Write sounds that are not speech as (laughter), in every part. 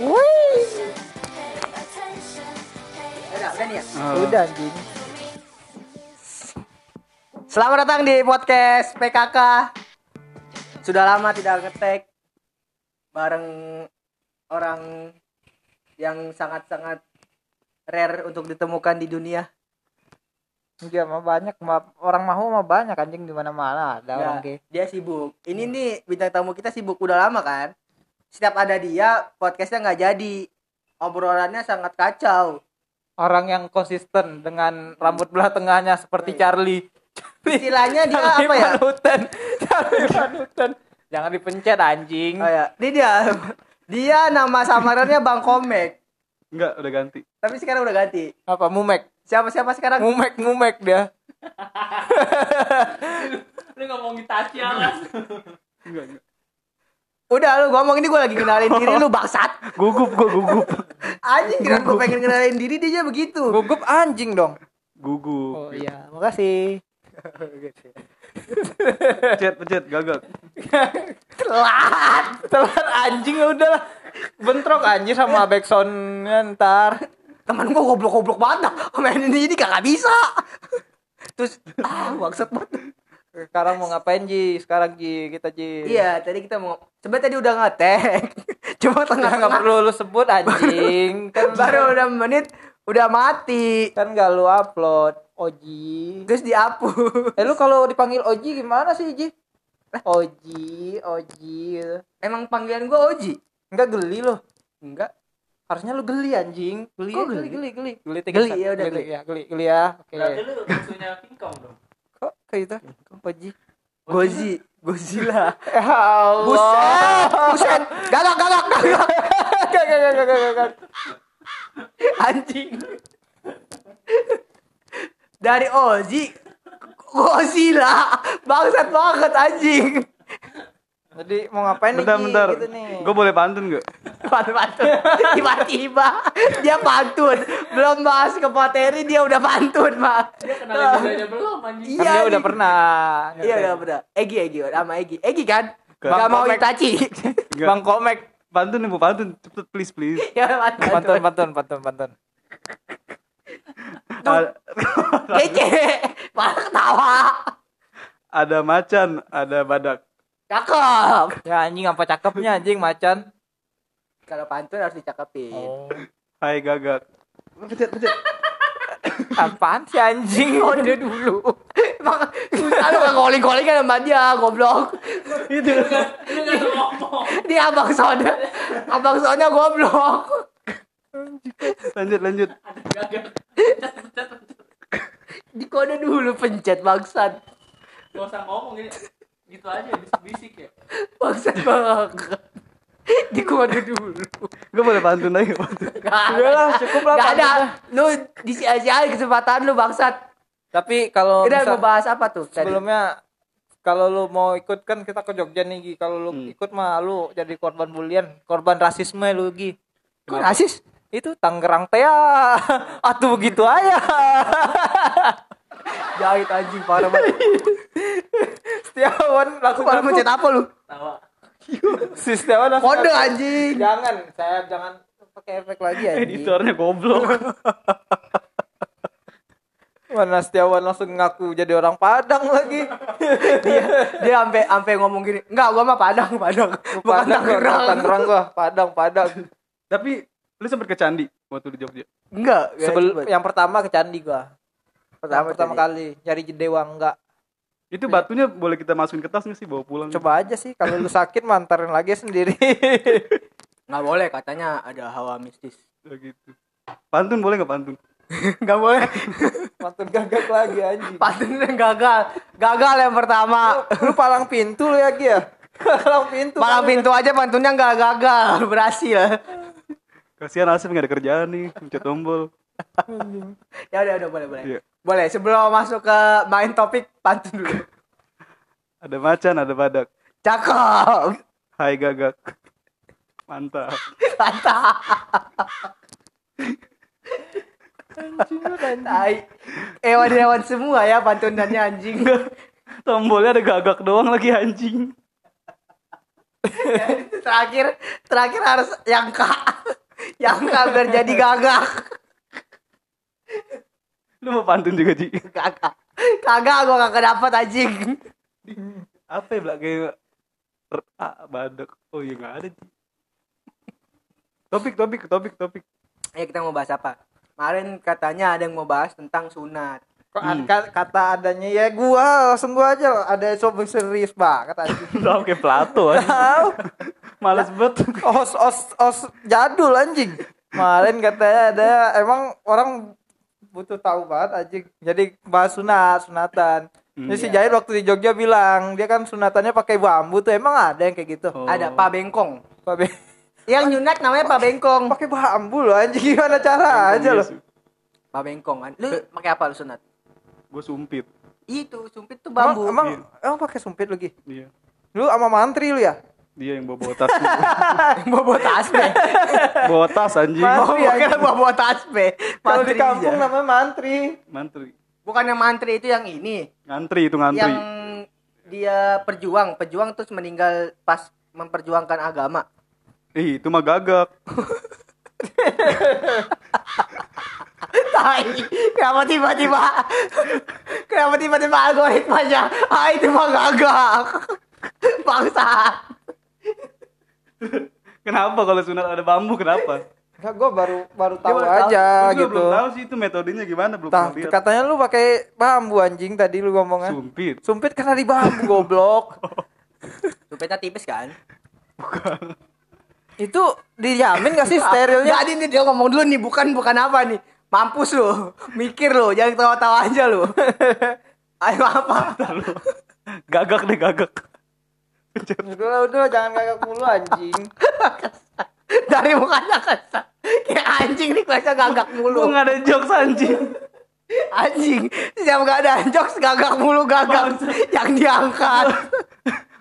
Wih. Udah, udah nih ya. Udah anjing. Selamat datang di podcast PKK. Sudah lama tidak ngetek bareng orang yang sangat-sangat rare untuk ditemukan di dunia. Enggak mah banyak mah orang mau mah banyak anjing di mana-mana ada Ya, orang dia sibuk. Ini nih bintang tamu kita sibuk udah lama kan. Setiap ada dia podcastnya nggak jadi. Obrolannya sangat kacau. Orang yang konsisten dengan rambut belah tengahnya seperti Charlie. Istilahnya dia Charlie apa ya? Panutan. (laughs) Charlie Panutan. Jangan dipencet anjing. Oh ya, ini dia. (laughs) Dia nama samarannya Bang Komek. Enggak, udah ganti. Tapi sekarang udah ganti. Apa Mumek? Siapa siapa sekarang? Mumek Mumek dia. (laughs) lu ngomongin Tasya lah Enggak, enggak. Udah lu ngomong ini gue lagi kenalin diri lu bangsat. (laughs) Gugup gua gugup. Anjing kira gue pengen kenalin diri dia begitu. Gugup anjing dong. Gugup. Oh iya, makasih. (laughs) Pencet, pencet, gagak. Telat. Telat anjing ya udahlah. Bentrok anjing sama backsoundnya ntar. Temen gue goblok-goblok banget. Main ini ini kagak bisa. Terus ah bangsat banget. Sekarang mau ngapain Ji? Sekarang Ji, kita Ji. Iya, tadi kita mau Sebenarnya tadi udah ngetek. (laughs) Cuma Nggak tengah-tengah nggak perlu lu sebut anjing. (laughs) kan baru udah menit udah mati. kan gak lu upload Oji. Terus dihapus. Eh lu kalau dipanggil Oji gimana sih Ji? Oji, Oji gitu. Emang panggilan gue Oji? Enggak geli lo. Enggak. Harusnya lu geli anjing. Geli, Kok geli, geli? geli, geli. Geli, tiga Geli, satu. ya udah, geli, geli. ya, geli, geli ya. Oke. berarti lu musuhnya King Kong dong kayak itu? Oji. Gozi, Godzilla. (laughs) Ya Allah. Buset, buset. Gagak. Gak, gak, gak, gak, gak, gak. Anjing. Dari Oji Godzilla. Bangsat banget anjing. Jadi mau ngapain nih? Bentar, Ji? bentar. Gitu nih. Gue boleh pantun gak? (laughs) Pantun-pantun. Tiba-tiba dia pantun. Belum bahas ke materi dia udah pantun, Pak. dia kenalin gue aja belum anjing Iya, dia udah pernah. Iya, udah bener. Egi, Egi, sama Egi. Egi kan? Gak. Gak mau. Itachi. Bang Komek. Pantun nih, Bu, pantun. Cepet, please, please. (laughs) ya, pantun. Pantun, pantun, pantun, pantun. A- Kece. Malah ketawa. ada macan, ada badak. Cakep. Ya anjing apa cakepnya anjing macan. Kalau pantun harus dicakepin. Oh. Hai gagak. Pencet, pencet. (laughs) Apaan sih anjing? Kode dulu. Emang susah lu gak calling-calling kan sama dia, goblok. Itu. Dia abang Sona. Abang Sona goblok. Lanjut, lanjut. Di kode dulu pencet bangsat. gak usah ngomong ini gitu aja bisik-bisik ya Bangsat banget. Di kode dulu. Gue boleh pantun lagi, pantun. Gak Udah lah, cukup lah, Gak ada. Lu disia-siain kesempatan lu bangsat. Tapi kalau Udah misal- mau bahas apa tuh? tadi? sebelumnya kalau lu mau ikut kan kita ke Jogja nih Gi. Kalau lu Hmm. ikut mah lu jadi korban bulian, korban rasisme lu Gi. Kok rasis? Itu Tangerang teh ya. Atuh begitu aja. (laughs) Jahit anjing parah banget. (laughs) Setiawan langsung Kalau pencet apa lu? tawa (laughs) Si Setiawan langsung Kode anjing. Jangan, saya jangan pakai efek lagi anjing. Editornya goblok. (laughs) Mana Setiawan langsung ngaku jadi orang Padang lagi. dia dia sampai sampai ngomong gini enggak gua mah padang padang bukan Padang Tangerang Tangerang gua, Padang, Padang. Tapi lu sempet ke candi waktu di Jogja. enggak Sebelum yang pertama ke candi gua. Pertama candi? kali nyari dewa enggak. Itu batunya boleh kita masukin ke tas nggak sih bawa pulang? Coba aja sih kalau lu sakit mantarin lagi sendiri. (laughs) nggak boleh katanya ada hawa mistis Ya gitu. Pantun boleh nggak pantun? (laughs) nggak boleh Mantun gagak lagi anjing. pantun yang gagal gagal yang pertama Lu palang pintu lu ya Gi ya? (laughs) Palang pintu. malam pintu aja pantunnya nggak gagal berhasil Kasihan Asif nggak ada kerjaan nih, mencet tombol. ya udah udah boleh boleh Iya. Boleh sebelum masuk ke main topik pantun dulu Ada macan, ada badak. cakep Hai gagak. Mantap. mantap Tai. Hewan-hewan semua ya pantunannya anjing. Tombolnya ada gagak doang lagi anjing. terakhir terakhir harus yang kak yang biar jadi gagak Lu mau pantun juga, Ji? (laughs) kagak kagak gua kagak dapat anjing Apa ya, Blak? Kayak... R- A, badak. Oh iya, nggak ada, Ji. Topik, topik, topik, topik. ya kita mau bahas apa kemarin katanya ada yang mau bahas tentang sunat Kok ka- kata adanya ya gua langsung gua aja loh. ada sobat serius banget anjing. (laughs) Udah kayak Plato aja. Males banget. os os os jadul anjing. Kemarin katanya ada emang orang butuh tahu banget anjing. Jadi bahas sunat, sunatan. Hmm, Ini si Jair waktu di Jogja bilang, dia kan sunatannya pakai bambu tuh. Emang ada yang kayak gitu? Oh. ada Pak Bengkong Pak Be- yang nyunat namanya Pak Bengkong pakai bambu loh anjing gimana cara aja loh. Pak Bengkong kan lu pakai apa lu sunat Gue sumpit. itu sumpit tuh Emang, bambu emang, Iya. emang pakai sumpit lagi? Iya. Lu sama mantri lu ya? Dia yang bawa bawa tas. (laughs) bawa bawa tasbe bawa tas anjing. Mas- oh Iya, kira bawa bawa tasbe Kalau di kampung aja. namanya mantri. Mantri. bukan yang mantri itu yang ini Ngantri itu ngantri. yang dia perjuang pejuang terus meninggal pas memperjuangkan agama Ih, itu mah gagak. (laughs) Tai, kenapa tiba-tiba kenapa tiba-tiba algoritmanya ah itu mah gagak bangsa (laughs) Kenapa kalau sunat ada bambu kenapa? Enggak, gua baru baru tahu baru tahu. aja juga gitu. belum tahu sih itu metodenya gimana belum Tah, lihat. katanya lu pakai bambu anjing tadi lu ngomongnya. Sumpit. Sumpit karena di bambu goblok. (laughs) Sumpitnya tipis kan Itu dijamin gak sih sterilnya? jadi nih dia ngomong dulu nih bukan bukan apa nih mampus lu mikir lu jangan tawa-tawa aja lu (laughs) ayo apa Gagak deh gagak. Udah udah jangan gagak mulu anjing. (laughs) dari mukanya kesel kayak anjing nih kelasnya gagak mulu nggak ada jokes anjing. anjing setiap gak ada jokes gagak mulu gagak yang diangkat (laughs)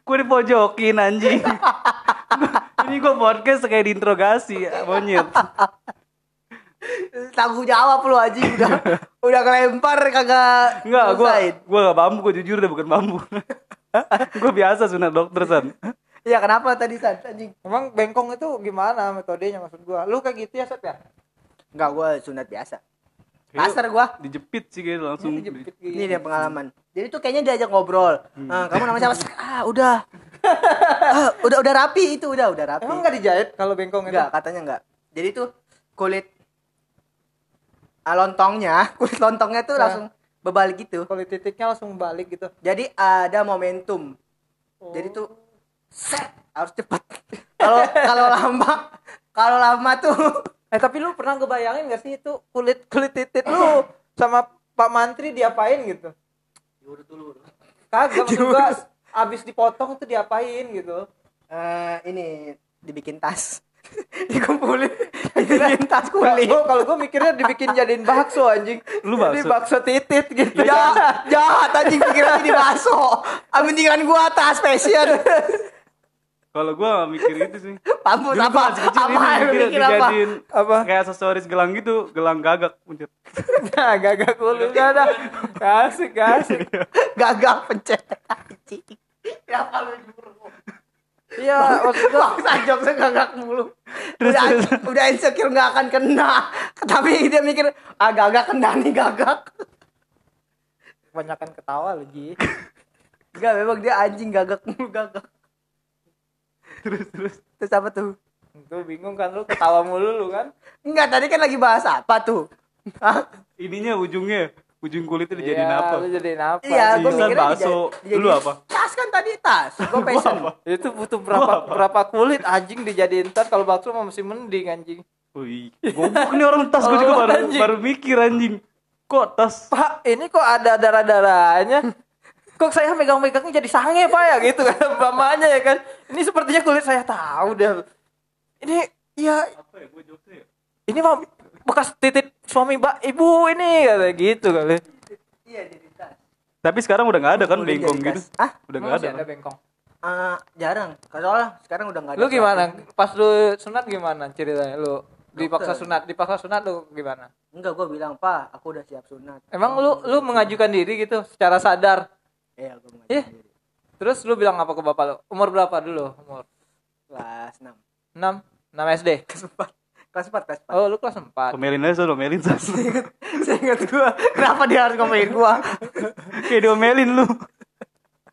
Gue dipojokin anjing. (laughs) Ini gue podcast kayak diinterogasi monyet. tanggung jawab lu anjing udah udah kelempar kagak Enggak, gue gue gak bambu, gue jujur deh bukan bambu. (laughs) gue biasa sunat dokter san. Iya kenapa tadi San anjing? Emang bengkong itu gimana metodenya maksud gua? Lu kayak gitu ya, Sep ya? Enggak gua sunat biasa. Kasar gua. Dijepit sih kayak langsung. Dijepit gitu. Ini dia pengalaman. Jadi tuh kayaknya diajak ngobrol. Ah, kamu namanya siapa? Ah, udah. Ah, udah udah rapi itu, udah udah rapi. Emang enggak dijahit kalau bengkong itu? Enggak, katanya enggak. Jadi tuh kulit ah, lontongnya, (laughs) kulit lontongnya tuh Nah. langsung berbalik gitu. Kalau titiknya langsung balik gitu. Jadi ada momentum. Jadi tuh set harus cepat. Kalau kalau lama, kalau lama tuh (laughs) Eh tapi lu pernah ngebayangin gak sih itu kulit kulit titik lu sama Pak Mantri diapain gitu? Kagak maksud gua abis dipotong tuh diapain gitu. eh ini dibikin tas. (laughs) Dikumpulin, dibikin tas kulit. Gua kalau gua mikirnya dibikin jadiin bakso anjing. Lu Jadi bakso? bakso titit gitu. jahat, jahat anjing pikiran di baso. Mendingan gua tas fashion. Kalau gue mikir itu sih. Mampus Dulu apa? gua masih kecil Apa ini mikir mikir apa? dijadiin Apa? kayak aksesoris gelang gitu, gelang gagak muncul. Nah, gagak kulit gak ada. Kasih, kasih. Gagak pencet. Anjing. Kenapa lu nyuruh? Iya, maksud gua Bangsa jokesnya gagak mulu. Udah, udah insecure nggak akan kena. Tapi dia mikir, ah gagak kena nih gagak. kebanyakan ketawa lu, Ji. Enggak, memang dia anjing gagak mulu gagak. terus terus. Terus apa tuh? Tuh bingung kan lu ketawa mulu lu kan? Enggak, tadi kan lagi bahas apa tuh? Hah? Ininya ujungnya, ujung kulitnya dijadiin Iya, apa? Lu jadiin apa? Iya, gue mikirnya bakso. Lu apa? Tas kan tadi tas. Gue fashion. Itu butuh berapa berapa kulit anjing dijadiin tas kalau bakso mah masih mending anjing. Wih, goblok nih orang tas gue juga Oh, baru anjing. baru mikir anjing. Kok tas? Pak, ini kok ada darah-darahnya? Kok saya megang-megangnya jadi sange pak ya gitu kan (laughs) mamanya ya kan? Ini sepertinya kulit saya tahu deh. Ini ya Apa ya? Gue jokesnya ya? ini mah bekas titik suami mbak ibu ini kata gitu kali. Iya, jadi tas. Tapi sekarang udah nggak ada kan Boleh bengkong gitu? Ah, Udah nggak masih ada. kan? bengkong. Ah, jarang. Soalnya sekarang udah nggak ada. Lu gimana? pelatih. Pas lu sunat gimana ceritanya lu? Dipaksa Dokter. sunat, dipaksa sunat lu gimana? Enggak, gue bilang, Pak, aku udah siap sunat. Emang lu lu mengajukan diri gitu secara sadar? Iya, gue mengajukan Ih. diri. Terus lu bilang apa ke bapak lu? Umur berapa dulu? Umur Kelas 6. 6? 6 SD? Kelas 4. Kelas 4 kelas 4 Oh, lu kelas 4. Omelin aja soal omelin (laughs) San. saya ingat gua kenapa dia harus ngomongin gua Kayak diomelin lu.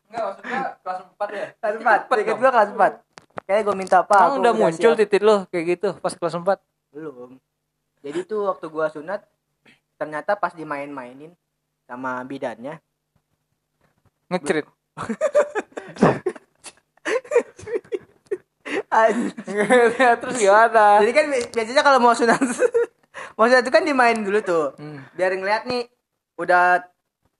Enggak, maksudnya kelas 4 ya. kelas 4 saya ingat gua kelas 4 kayak gua minta apa Emang udah muncul titik lu kayak gitu pas kelas 4. belum jadi tuh waktu gua sunat ternyata pas dimain-mainin sama bidannya Ngecerit. (laughs) (laughs) Terus gimana? jadi kan bi- biasanya kalau mau sunat (laughs) mau sunat itu kan dimain dulu tuh Hmm. biar ngeliat nih udah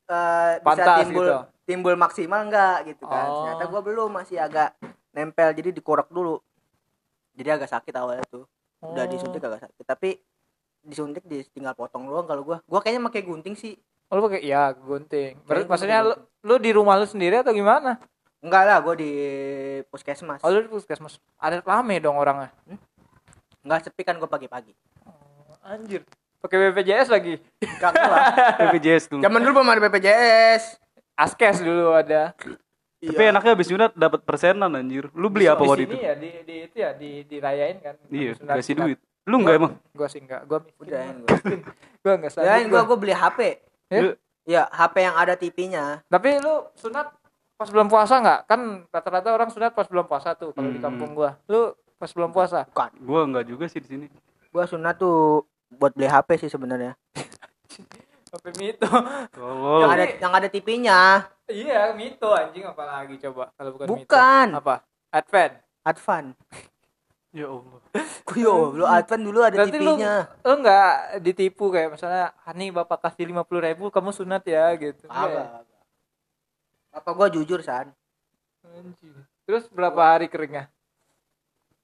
eh, bisa timbul gitu. timbul maksimal enggak gitu kan Oh. ternyata gua belum masih agak nempel jadi dikorek dulu jadi agak sakit awalnya tuh udah Oh. disuntik agak sakit tapi disuntik di tinggal potong doang kalau gua gua kayaknya pakai gunting sih Oh, lu pakai ya gunting. Kayaknya maksudnya lu, lu di rumah lu sendiri atau gimana? Enggak lah gua di puskesmas Oh, lu di puskesmas. Ada rame dong orangnya. enggak sepi kan gua pagi-pagi Anjir. Pakai BPJS lagi. enggak gua BPJS (laughs) dulu. zaman dulu belum ada BPJS Askes dulu ada. Tapi enaknya habis sunat dapat persenan anjir. Lu beli apa di waktu sini itu? ya di, di itu ya di dirayain kan. Iya, kasih duit. Lu enggak emang? Gua sih enggak. Gua miskin. udah mah. gua Gua (laughs) enggak ya sanggup. gua gua. gua beli HP Ya? Lu- ya HP yang ada TV-nya Tapi lu sunat pas bulan puasa enggak? Kan rata-rata orang sunat pas bulan puasa tuh kalau di Hmm. kampung gua. Lu pas bulan puasa? bukan Gua enggak juga sih di sini. gua sunat tuh buat beli HP sih sebenarnya (laughs) Apa mito? Oh. yang ada yang ada TV-nya iya, mito anjing apalagi coba kalau bukan, mito. Bukan. Apa? Advent. Advan (laughs) Ya Allah. Yo, lu Advan dulu ada Berarti lu, TV-nya. lu nggak ditipu kayak misalnya Hani bapak kasih lima puluh ribu kamu sunat ya gitu Agak. Apa gua jujur san Anjing. terus berapa hari keringnya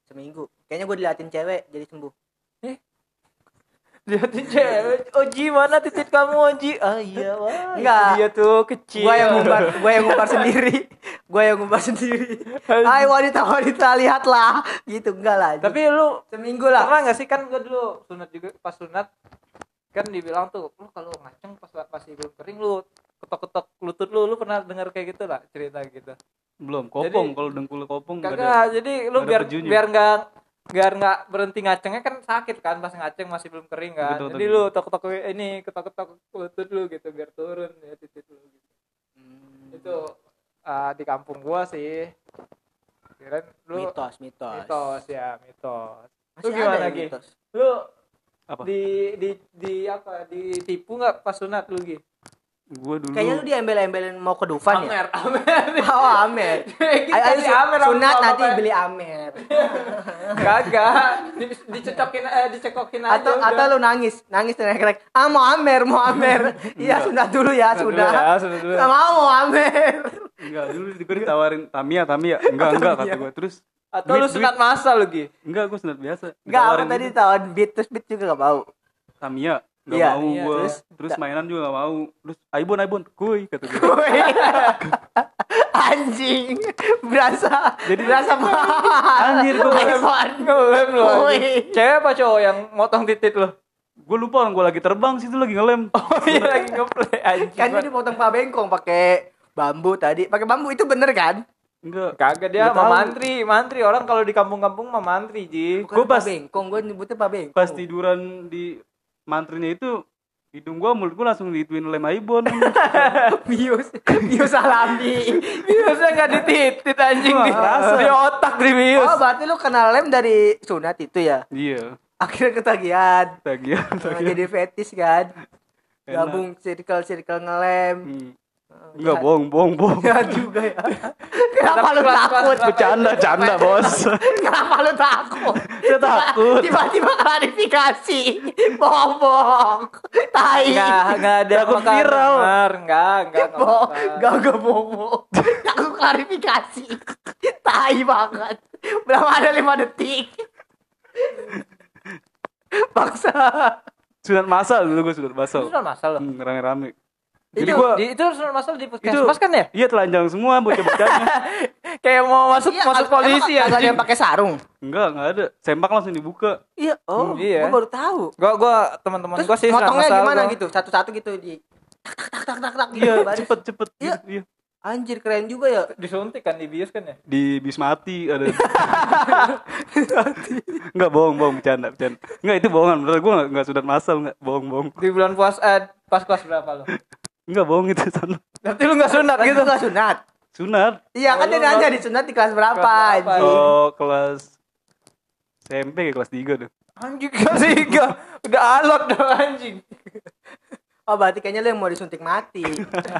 seminggu. Kayaknya gua diliatin cewek jadi sembuh. liatin cewek Oji mana titik kamu Oji ah iya wah Enggak. dia tuh kecil Gua yang ngumbar, gua yang ngumbar sendiri. Gua yang ngumbar sendiri. Hai wanita-wanita lihatlah. Gitu enggak lah. tapi lu seminggu lah. pernah nggak sih kan gua dulu sunat juga pas sunat kan dibilang tuh lu kalau ngaceng pas masih belum kering lu ketok-ketok lutut lu lu pernah dengar kayak gitu lah cerita gitu Belum, kopong kalau dengkul kopong enggak ada. Kagak, jadi lu biar pejunya. biar nggak biar nggak berhenti ngacengnya kan sakit kan pas ngaceng masih belum kering kan. Betul, jadi betul. lu tok tok ini ketok ketok lutut lu gitu biar turun ya titik lu gitu. Hmm. Itu ah, di kampung gua sih. Kirain lu mitos, mitos. mitos ya, mitos. Masih Lu gimana, ada ya mitos. Lu Apa? di di di apa? Ditipu nggak pas sunat lu Gi? Gua dulu Kayaknya lu diembel-embelin mau ke Dufan ya? Amer, (laughs) Amer. Oh, Amer. (laughs) Kita Ayo, ayo Amer sama sunat nanti beli Amer. (laughs) Kagak, di, dicecokin eh, dicekokin aja. atau udah. atau lu nangis nangis teriak ah mau Amer mau Amer iya sunat dulu ya Sunat dulu sudah ya, sunat dulu. nggak mau mau Amer enggak dulu gue ditawarin Tamia, Tamia. Enggak, enggak kata gua. Terus Atau lu sunat masa lu Gi? Enggak, gua sunat biasa. nggak apa Ditawarin tadi gitu. tawan beat terus beat juga nggak mau Tamia Gak Iya, mau iya, gua. terus? Terus, mainan juga gak mau. Terus Aibon Aibon, kuy kata gue. (laughs) anjing berasa Jadi- berasa (laughs) mahal Anjir, gua lu. Woi. anjing. Cewek apa cowok yang motong titik lu? gue lupa orang gue lagi terbang situ lagi ngelem. (laughs) Oh iya lagi ngeplay anjing. kan dia dipotong pak bengkong pakai bambu tadi pakai bambu itu bener kan Enggak. Kagak dia Nggak tahu. mantri, mantri orang kalau di kampung-kampung mah mantri, Ji. Gua pas- pak bengkong gue nyebutnya pak bengkong Pas tiduran di mantrinya itu hidung gua mulut gua langsung diituin lem Aibon. (laughs) bius bius alami Biasa enggak dititit anjing di, Rasa. di otak di bius. oh berarti lu kenal lem dari sunat itu ya iya. akhirnya ketagihan Tagihan, Nah, tagihan. jadi fetish kan Enak. gabung circle circle ngelem Hmm. Enggak bohong, bohong, bohong. (laughs) ya juga ya kenapa lu takut Bercanda, canda, Bos. (laughs) kenapa lu takut Saya takut. tiba-tiba klarifikasi bohong tai Enggak, enggak ada makan viral. Enggak, enggak. enggak bohong makan. gak gak bohong aku klarifikasi tai banget belum ada lima detik bangsa Sunat masal dulu gua sunat masal. Sunat masal. Hmm, rame-rame. Jadi Itu, gua di, itu masal di puskesmas kan ya? Iya telanjang semua bocah-bocahnya. (laughs) Kayak mau masuk Iya, masuk emang polisi ya. ada yang pakai sarung Enggak, enggak ada. Sempak langsung dibuka. iya oh Hmm, iya. gua baru tahu Gua gua teman-teman gua sih motongnya gimana gua. gitu? Satu-satu gitu di tak tak tak tak tak tak gitu. Iya, baris. cepet-cepet Iya. gitu. Iya. Anjir keren juga ya. Disuntik kan di bius kan ya? di Bismati ada (laughs) Enggak bohong bohong bercanda bercanda Enggak itu bohongan menurut gue enggak, enggak sunat masal enggak bohong bohong Di bulan puasa eh, pas kelas berapa lo? Enggak bohong itu sana Berarti lu gak sunat gitu? itu gak sunat. sunat Iya kan Oh, dia lu nanya di sunat di kelas berapa Kelas berapa? anjing. oh kelas SMP kelas 3 tuh Anjing kelas tiga. Udah alot dong anjing. Oh berarti kayaknya lu yang mau disuntik mati.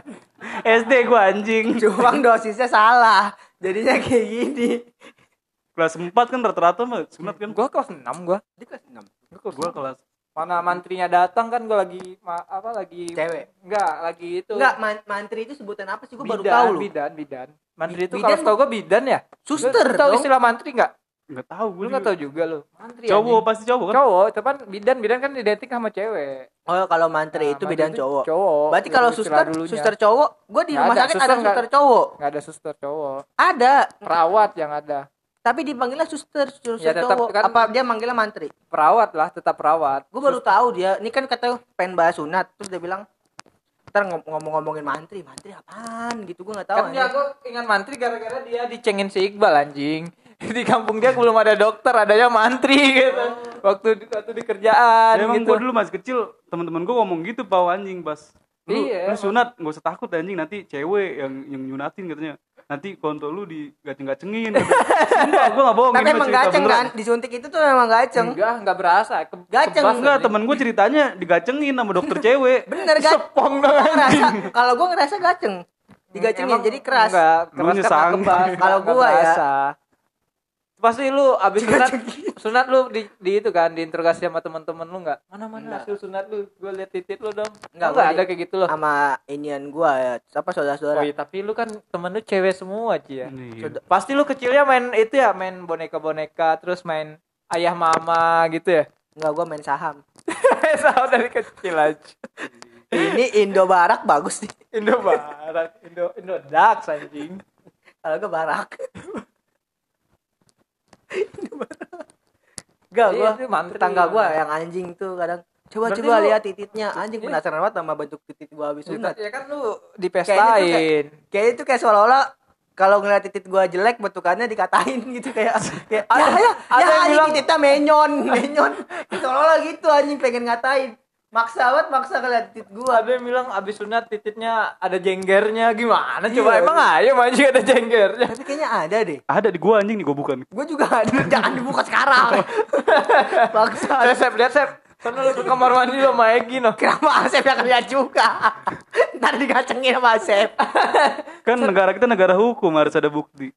(laughs) SD gue anjing Cuma dosisnya salah. Jadinya kayak gini. kelas 4 kan rata-rata mah sunat kan Gua kelas 6 gua. Di kelas 6. gue kelas Mana mantrinya datang kan gua lagi ma- apa lagi Cewek. Enggak, lagi itu. Enggak, man- mantri itu sebutan apa sih? Gue baru bidan, tahu lu. bidan, bidan. Mantri itu Bidan kalau tau gua bidan ya. Suster tahu istilah mantri enggak? Enggak tahu gue Lu enggak tahu juga lu. Mantri cowok anjing. pasti cowok kan Cowok, itu kan bidan, bidan kan identik sama cewek. Oh, kalau mantri Nah, itu mantri bidan itu cowok. Cowok. Berarti kalau suster, dulunya. suster cowok, gue di rumah ada, sakit suster ada suster cowok. Enggak ada suster cowok. Ada, Perawat yang ada. Tapi dipanggilnya suster, suster Ya, tetap cowok. kan- Apa dia manggilnya mantri? Perawat lah, tetap perawat. Gue baru tahu dia. Ini kan kata pengen bahas sunat, terus dia bilang ntar ngom- ngomong-ngomongin mantri, mantri apaan gitu gue nggak tahu. Kan dia aku ingat mantri gara-gara dia dicengin si Iqbal anjing. (laughs) Di kampung dia belum ada dokter, adanya mantri (laughs) gitu. Waktu waktu di kerjaan Ya, emang gitu. gue dulu masih kecil teman-teman gue ngomong gitu pau anjing pas lu, Iya, lu sunat nggak usah takut anjing nanti cewek yang yang nyunatin katanya nanti kontol lu digaceng-gacengin Sumpah gue gak bohong Tapi emang gaceng beneran. kan? Disuntik itu tuh emang gaceng. Enggak, enggak berasa. Ke, Gaceng. kebas, Enggak temen gue ceritanya digacengin sama dokter cewek Bener gak? Sepong dong Gua ngerasa, kalau gue ngerasa gaceng. Digacengin Emang jadi keras. Enggak, keras karena kebas. Kalau gua ya. Pasti lu abis sunat, sunat lu di, di itu kan diinterogasi sama teman-teman lu enggak? Mana mana Enggak. hasil sunat lu? Gua lihat titit lu dong. Enggak, Enggak, gua ada kayak gitu loh. Sama inian gue ya, apa saudara-saudara. Oh iya, tapi lu kan temen lu cewek semua, Ci ya. Iya. Pasti lu kecilnya main itu ya, main boneka-boneka, terus main ayah mama gitu ya. Enggak, gue main saham. (laughs) Sama dari kecil aja. Ini Indo Barak bagus nih. Indo Barat, Indo Indo Dax anjing. Kalau gue Barak. Enggak, Iya, gue itu tetangga gue yang anjing tuh kadang. Coba Berarti coba lu- lihat tititnya anjing Iya. penasaran banget sama bentuk titit gue habis sunat Ya kan lu Kayaknya dipestain. kayak itu kayak seolah-olah kalau ngeliat titit gua jelek bentukannya dikatain (laughs) gitu kayak kayak ya ya ada ya yang bilang- tititnya menyon (laughs) menyon. Seolah-olah gitu anjing pengen ngatain maksa banget maksa ngeliat titit gua. Ada yang bilang abis sunat tititnya ada jenggernya. Gimana? Iya. Coba emang ayo anjing ada jenggernya. tapi kayaknya ada deh. Ada di gua anjing nih gua bukan. Gua juga ada. Jangan dibuka sekarang. (laughs) Maksa. Ada Sep, lihat Sep. Sana lu ke kamar mandi lu sama Egi noh. kenapa Asep yang lihat juga. Ntar dikacengin sama Asep. Kan negara kita negara hukum harus ada bukti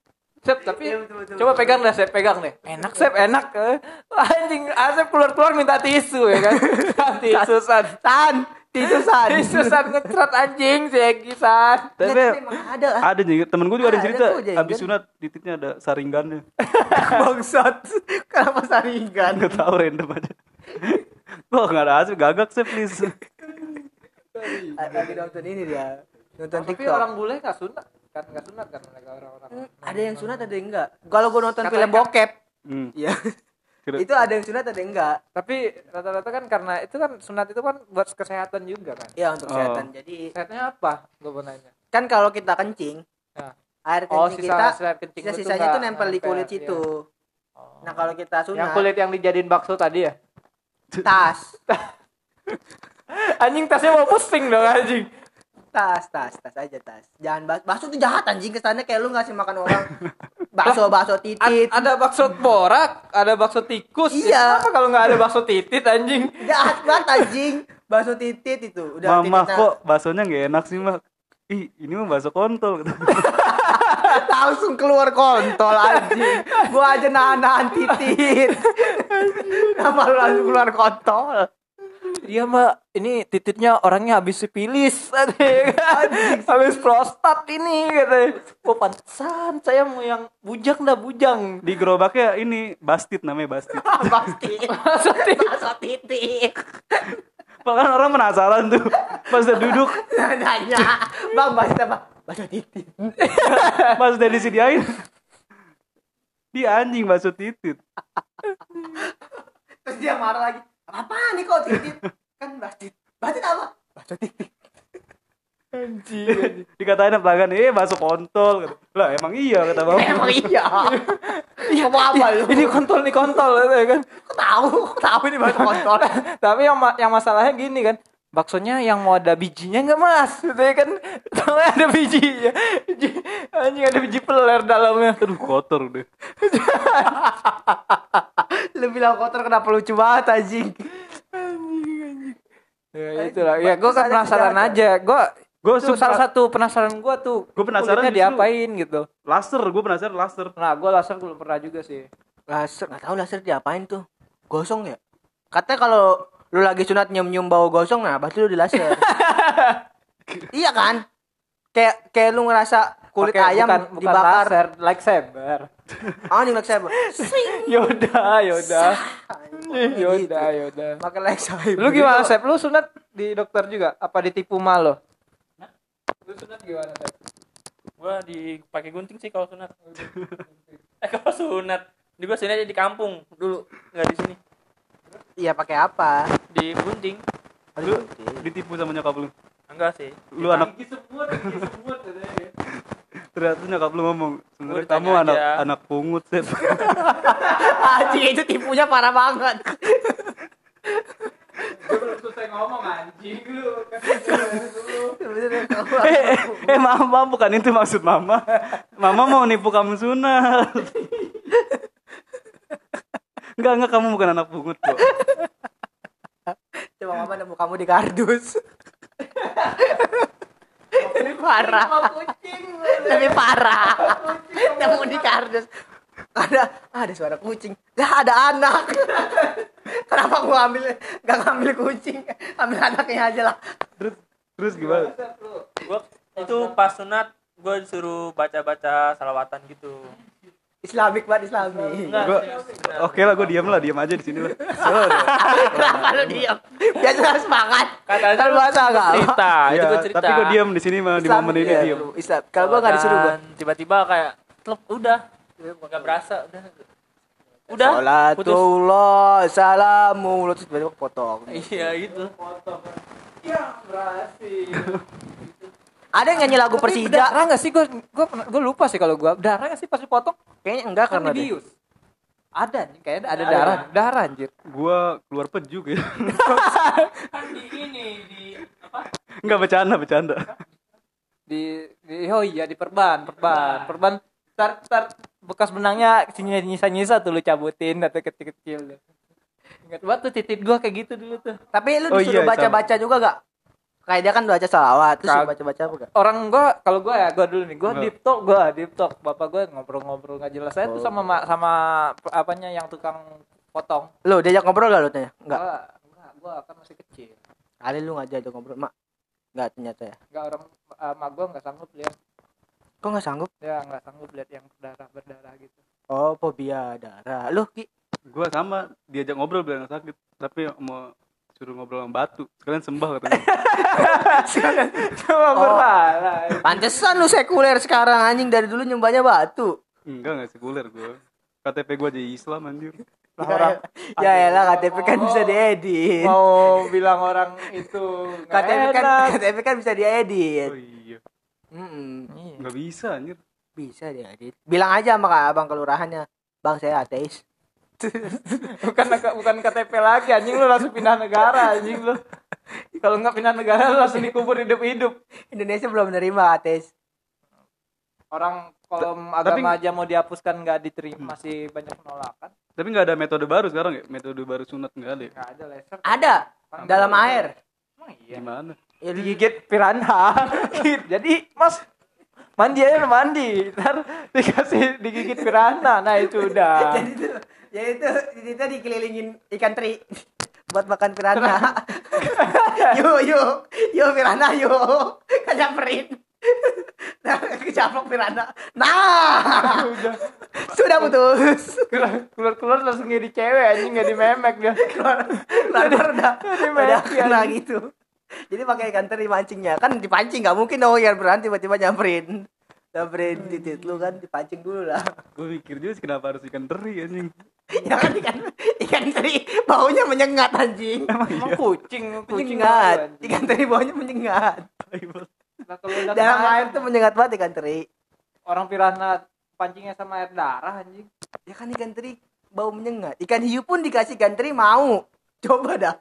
Sep, tapi Iya, betul, betul, coba betul. pegang deh Sep, pegang deh. Enak Sep, enak. Eh. Anjing, Asep keluar-keluar minta tisu ya kan. (laughs) tisu san. san tidur san Tisu san ngecrat anjing si Egi san. tapi tapi ada lah ada nih temen gua juga ada Ada cerita habis sunat titiknya ada saringannya (laughs) bangsat kenapa saringan nggak tahu random aja Wah nggak ada asli gagak sih please lagi nonton ini dia nonton Tapi TikTok orang bule nggak sunat kan nggak sunat kan mereka orang-orang. Hmm, ada yang sunat ada yang enggak kalau gue nonton Katanya film kan- bokep hmm. ya Kira- itu ada yang sunat ada yang enggak Tapi rata-rata kan karena itu kan sunat itu kan buat kesehatan juga kan. ya untuk Oh. kesehatan jadi Sehatnya apa? Gue mau nanya. kan kalau kita kencing Ya. air Oh, kencing sisa kita sisa kencing lu sisa-sisanya nggak tuh nempel di kulit iya. situ Oh. nah kalau kita yang sunat kulit yang dijadiin bakso tadi ya? tas (laughs) Anjing tasnya mau pusing dong anjing. Tas tas tas aja tas. Jangan bas bakso tuh jahat anjing kesannya kayak lu ngasih makan orang. Bakso bakso titit. ada bakso borak, ada bakso tikus. Iya. Apa kalau nggak ada bakso titit anjing? jahat banget anjing. Bakso titit itu udah mama kok baksonya nggak enak sih mak ih ini mah bakso kontol. (laughs) Langsung keluar kontol anjing. Gua aja nahan-nahan titit. (laughs) Kenapa lu langsung keluar kontol Iya mbak, ini tititnya orangnya habis sipilis, (laughs) habis prostat ini katanya. Oh pantesan, saya mau yang bujang dah bujang. di gerobaknya ini bastit namanya bastit. Pasti bakso titit bahkan orang penasaran tuh pas udah duduk. Nanya. Bang bakso apa bakso titit pas udah disediain. Dia anjing bakso titit terus dia marah lagi apa nih kok titit kan bastit bastit apa bakso titit Anjing. Dikatain pelanggan, eh masuk kontol. Kata, Lah emang iya kata bapak. Emang iya. Ngomong apa lu? Ini kontol nih kontol ya kan. Kok tahu? Kok tahu ini bahasa kontol? Tapi yang ma- yang masalahnya gini kan. Baksonya yang mau ada bijinya enggak mas? Gitu ya kan? Ada bijinya biji, (laughs) anjing ada biji peler dalamnya. Aduh kotor udah. (laughs) Lu bilang kotor kenapa lucu banget anjing? ya itulah. Ya gue kan penasaran aja. Gue Gue itu salah satu penasaran gue tuh. Gua penasaran kulitnya diapain gitu. Laser, gue penasaran laser. nah gue laser belum pernah juga sih. Laser, nggak tahu laser diapain tuh? Gosong ya? Katanya kalau lu lagi sunat nyium-nyium bau gosong, nah berarti lu di laser. (laughs) iya kan? Kayak kayak lu ngerasa kulit Pakai- ayam bukan, bukan dibakar. laser like saber Anjing like saber. (laughs) Yoda Yoda Gitu. Yoda Yoda Pakai like saber. lu gimana Sep lu sunat di dokter juga apa ditipu malo lu sunat gimana Sep Gua dipakai gunting sih kalau sunat. (laughs) eh kalau sunat, di gua sunat di kampung dulu, nggak di sini. Iya pakai apa? Di gunting. Lu ditipu sama nyokap lu. Enggak sih. Lu anak gigi semut semut katanya. ternyata nyokap lu ngomong, sebenarnya kamu anak aja. anak pungut, Sep. (laughs) (laughs) Anjing itu tipunya parah banget. Gua belum selesai ngomong anjing lu eh, eh, eh, mama bukan itu maksud mama. Mama mau nipu kamu sunat. (laughs) Enggak, enggak kamu bukan anak pungut kok. Mama nemu kamu di kardus. Lebih parah. Lebih parah. Nemu di kardus. Ada ada suara kucing. Lah ada anak. Kenapa gua ambil gak ngambil kucing? Ambil anaknya aja lah. Terus terus gimana? Gua itu pas sunat gua disuruh baca-baca salawatan gitu. Islamik banget Islamik. Enggak, Gua. Oke lah, gue diam lah, diam aja di sini lah. Kenapa lu diam? Biasa harus semangat. Katanya Kan lu bahasa agama. cerita, (laughs) itu Iya, gua cerita. tapi gue diam di sini mah di momen ini iya, diam. Islam. Kalau gua gak disuruh gua. Dan tiba-tiba kayak klub udah nggak berasa udah udah putus Salatullah, salamu, terus tiba-tiba potong. iya gitu ya berhasil (laughs) Ada yang nyanyi lagu Tapi Persija? berdarah nggak sih gue gue gue lupa sih kalau gue berdarah nggak sih pas dipotong Kayaknya enggak kan karena deh. dibius ada nih kayaknya ada Ada. darah darah anjir Gue keluar peju gitu. (laughs) kan di ini di apa Enggak bercanda, bercanda. di, di oh iya di perban perban perban tar tar bekas benangnya sini nyisa nyisa tuh lu cabutin atau kecil kecil ingat banget tuh titik gue kayak gitu dulu tuh Tapi lu Oh disuruh iya, baca-baca juga gak? Kayak dia kan baca salawat, terus suruh baca-baca apa gak? orang gue kalau gue ya gue dulu nih gue Enggak. deep talk gue deep talk bapak gue ngobrol-ngobrol nggak jelas saya tuh Oh. sama ma- sama apanya yang tukang potong Lu diajak ngobrol gak lu tanya? Enggak. Gua enggak gue kan masih kecil Kali lu ngajak diajak ngobrol, Mak. Enggak ternyata ya. Enggak orang uh, mak gue nggak sanggup lihat Kok gak sanggup? ya nggak sanggup lihat yang berdarah berdarah gitu Oh, fobia darah. Lu, Ki. Gue sama diajak ngobrol bilang sakit, tapi mau suruh ngobrol sama batu. Sekalian sembah katanya. (laughs) cuma berhala Pantesan lu sekuler sekarang anjing dari dulu nyembahnya batu. Enggak, enggak sekuler gue. KTP gue aja Islam anjir. (laughs) Lah, orang Ya elah KTP kan bisa diedit. mau bilang orang itu nggak KTP kan. KTP kan bisa diedit. Oh iya. Mm-mm. Iya. Enggak bisa anjir. Bisa diedit. Bilang aja sama Kak abang kelurahannya. Bang saya ateis. Bukan bukan KTP lagi anjing lu langsung pindah negara anjing lu kalau nggak pindah negara lu langsung dikubur hidup hidup Indonesia belum menerima ateis. orang kalau tapi- agama aja mau dihapuskan nggak diterima masih banyak penolakan Tapi enggak ada metode baru sekarang ya? Metode baru sunat enggak ada. ya? nggak ada laser Ada dalam air. Emang iya Gimana? Ya, di- digigit piranha (laughs) jadi mas mandi aja mandi ntar dikasih digigit piranha nah itu udah jadi itu jadi itu itu dikelilingin ikan teri. (laughs) Buat makan piranha. (laughs) Yuk yuk. Yuk piranha yuk. Kejamperin nah kecaplok piranha. Nah. Sudah putus. Keluar keluar langsung jadi cewek anjing nggak di memek dia. Keluar keluar udah. udah kena gitu. Jadi pakai ikan teri mancingnya. Kan dipancing nggak mungkin dong ikan piranha tiba-tiba nyamperin. Nyamperin titit lu kan dipancing dulu lah. Gue mikir juga kenapa harus ikan teri anjing. Ya kan ikan ikan teri baunya menyengat anjing. Emang kucing kucing menyengat. anjing? ikan teri baunya menyengat. Nah, kalau dalam air tuh menyengat banget ikan teri. Orang piranha pancingnya sama air darah anjing. Ya kan ikan teri bau menyengat. Ikan hiu pun dikasih ikan teri mau. Coba dah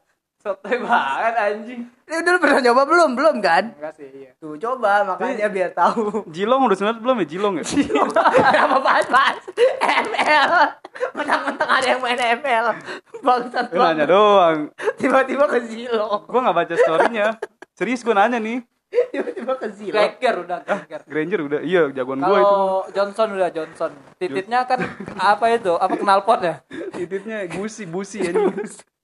sotoy banget anjing. Lu dulu pernah nyoba belum? Belum kan? Enggak sih iya. Tuh coba makanya biar tahu. Jilong udah sunat belum ya? Jilong ya? (laughs) Kenapa bahas-bahas ML Mentang-mentang ada yang main ML Bangsat Gue nanya banget. doang. Tiba-tiba ke Zilo Gue nggak baca storynya. Serius gue nanya nih. Tiba-tiba ke Zilo Gregor udah Gregor Granger udah, iya jagoan gue itu. kalau Johnson udah Johnson. Tititnya kan apa itu? Apa knalpot ya? Titiknya busi, busi anjing. (laughs)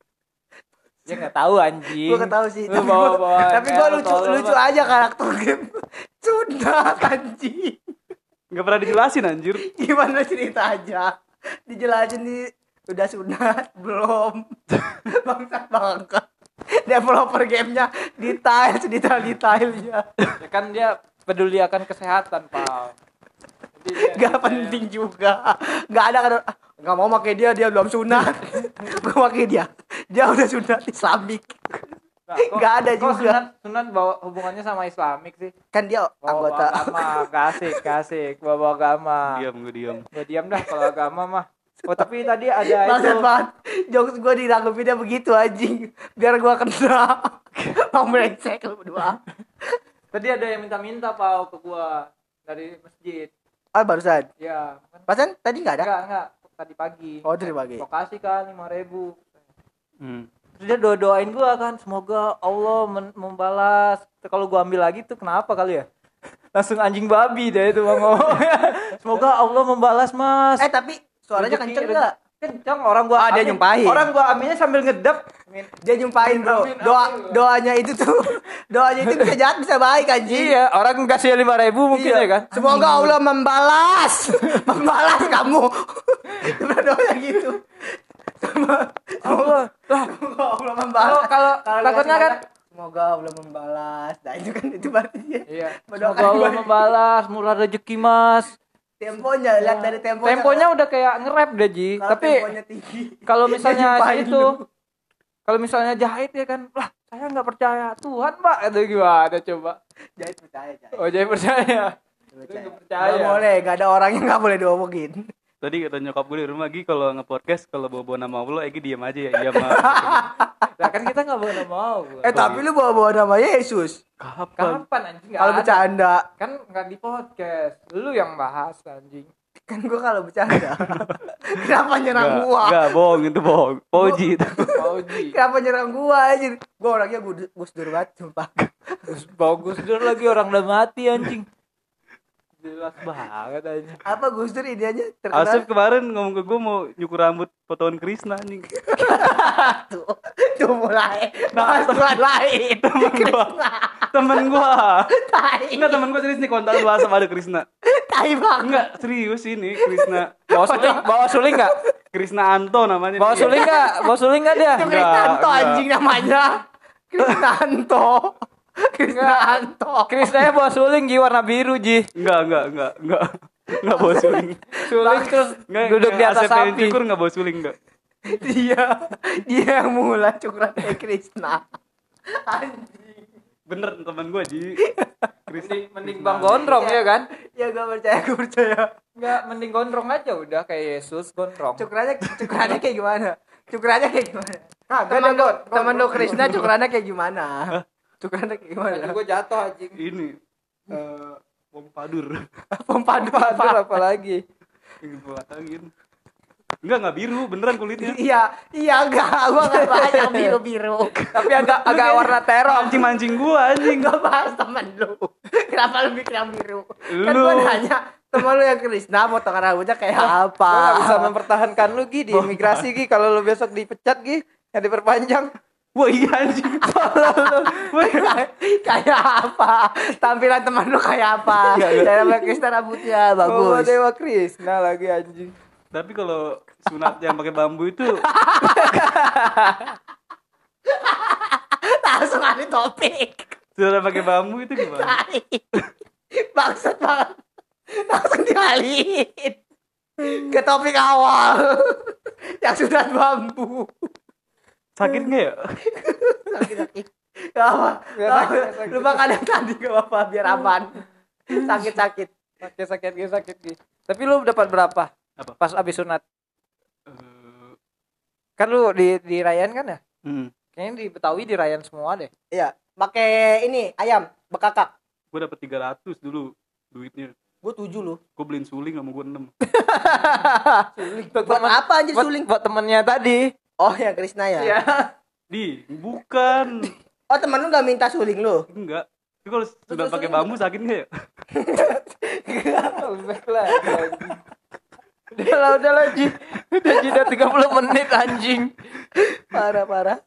ya nggak tahu anjing. Gue gak tau sih Lu Tapi bawa- gue bawa tapi gua lucu tolol lucu banget. aja karakter game. (laughs) Sunat anjing. Gak pernah dijelasin anjir. Gimana cerita aja Dijelasin di Udah sunat Belum. (laughs) Bangsat banget Developer gamenya Detail Sedetail-detailnya ya kan dia peduli akan kesehatan Jadi dia- Gak penting juga. Gak ada kan ah, Gak mau pakai dia Dia belum sunat. (laughs) Gue pakai dia. Dia udah sunat Islamik Nah, kok- Gak ada kok juga. sunat sunat bawa hubungannya sama Islamik sih? Kan dia bawa, anggota. bawa agama kasih kasih bawa bawa agama. Diam, gue diam. gue diam dah kalau agama mah. Oh tapi tadi ada (laughs) Bangsat itu banget. Jokes gue diranggupinnya begitu anjing. Biar gue kena. (laughs) Mau brengsek lu berdua. Tadi ada yang minta-minta pau ke gua dari masjid. Ah barusan? Ya kan Pasan tadi gak ada? Enggak enggak tadi pagi. Oh tadi pagi? Lokasi kan lima ribu. Hmm. terus dia doa doain gua kan semoga Allah membalas. Kalau gua ambil lagi tuh kenapa kali ya? (laughs) Langsung anjing babi deh itu mau ngomongnya (laughs) semoga Allah membalas mas. Eh tapi suaranya kenceng rezeki- gak? Kenceng orang gua Ah, dia amin- nyumpahin. orang gua aminnya sambil ngedap Amin. Dia nyumpahin bro Amin, amin. Doa Doanya itu tuh (laughs) Doanya itu bisa jahat bisa baik anjing iya orang kasih lima ribu mungkin Iya. ya kan Semoga Allah membalas, (laughs) membalas kamu. (laughs) Sebenarnya doanya gitu. Allah lah Semoga Allah kalau membalas. kalau Kalau takutnya kan kata, Semoga Allah membalas. Nah itu kan itu berarti dia. iya semoga Allah membalas murah rezeki mas Temponya lihat dari temponya. temponya udah kayak nge-rap deh Ji kalau tapi kalau misalnya itu kalau misalnya jahit ya kan lah saya nggak percaya Tuhan mbak itu gimana coba Jahit percaya, jahit. oh jadi percaya Percaya. nggak percaya. Nggak boleh, gak ada orang yang gak boleh diomongin. Tadi kata nyokap gue di rumah Gi kalau nge-podcast kalau bawa-bawa nama Allah Egi diam aja ya. (laughs) Iya mah. lah kan kita nggak boleh mau gua. Eh tapi lu bawa-bawa nama Yesus. Kapan? kapan anjing nggak Kalau bercanda, kan nggak di podcast lu yang bahas anjing kan gua kalau bercanda. (laughs) Kenapa nyerang Enggak, gua? enggak bohong itu bohong. Poji itu. Pauji Kenapa nyerang gua aja? Gua orangnya gus gus dur banget sumpah. Bagus dur lagi orang udah mati anjing jelas banget anjing Apa Gus Dur ini aja terkenal kemarin ngomong ke gue mau nyukur rambut potongan Krisna anjing. (laughs) tuh, tuh mulai bahas Tuhan lain. Temen gua. (laughs) Temen. Tai, Enggak temen gua serius nih kontak lu asap ada Krisna. tai banget. Enggak, serius ini Krisna. bawa suling bawa suling nggak Krisna Anto namanya. bawa suling nggak bawa suling nggak dia Itu Enggak, Kristanto enggak. anjing Kristanto. Krisnanya bawa suling Ji warna biru Ji Enggak, enggak, enggak, enggak. Enggak bawa suling. suling terus Enggak, duduk di atas sapi cukur enggak bawa suling enggak. Dia dia yang mulai cukuran kayak Krishna. Anjing. Bener temen gua Ji. mending, mending bang gondrong ya kan Ya gak percaya, gue percaya. nggak mending gondrong aja udah kayak Yesus gondrong Cukurannya cukurannya kayak gimana? Cukurannya kayak gimana? Nah, teman lo, teman lo Krishna cukurannya kayak gimana? Kayak gimana? gue jatuh anjing Ini eh bom padur. Pompa Aduh, apa lagi Angin. Enggak, enggak biru, beneran kulitnya. Iya, iya enggak, gua enggak bahas yang biru-biru. tapi agak agak warna terong Mancing-mancing gua anjing. Enggak bahas temen lu. Kenapa lu mikir yang biru? Kan Lu. gua nanya, temen lu yang Krishna potongan rambutnya kayak apa? Gua gak bisa mempertahankan lu Gi di imigrasi Gi kalau lu besok dipecat Gi yang diperpanjang Wah, iya anjing. (laughs) kayak kayak apa? Tampilan teman lu kayak apa? Cara pakai Krishna rambutnya Bawa bagus. Dewa Krishna lagi anjing Tapi kalau sunat yang pakai bambu itu Langsung ada topik. sunat yang pakai bambu itu gimana? Bangsat banget. Langsung dialihin. Ke topik awal. Yang sudah bambu. Sakit nggak ya? (laughs) Sakit-sakit. Gak apa. Gak sakit, gak sakit. Lu makan yang tadi gak apa-apa biar aman. Sakit-sakit. sakit sakit sakit sakit Gi. tapi lu dapat berapa Apa? pas abis sunat Eh, kan lu di di Rayan kan ya hmm. kayaknya di Betawi di Rayan semua deh Iya, pakai ini ayam bekakak. gue dapet 300 dulu duitnya Gue tujuh loh. gue beliin suling sama gue 6 (laughs) Buat Buat temen- apa anjir buat, suling? buat temennya tadi Oh ya Krisna ya. Iya. di bukan Oh temen lu gak minta suling lu? enggak tapi kalau sudah pakai bambu sakit nggak ya Baik lah udah lah udah lah Ji udah Ji udah 30 menit anjing Parah parah.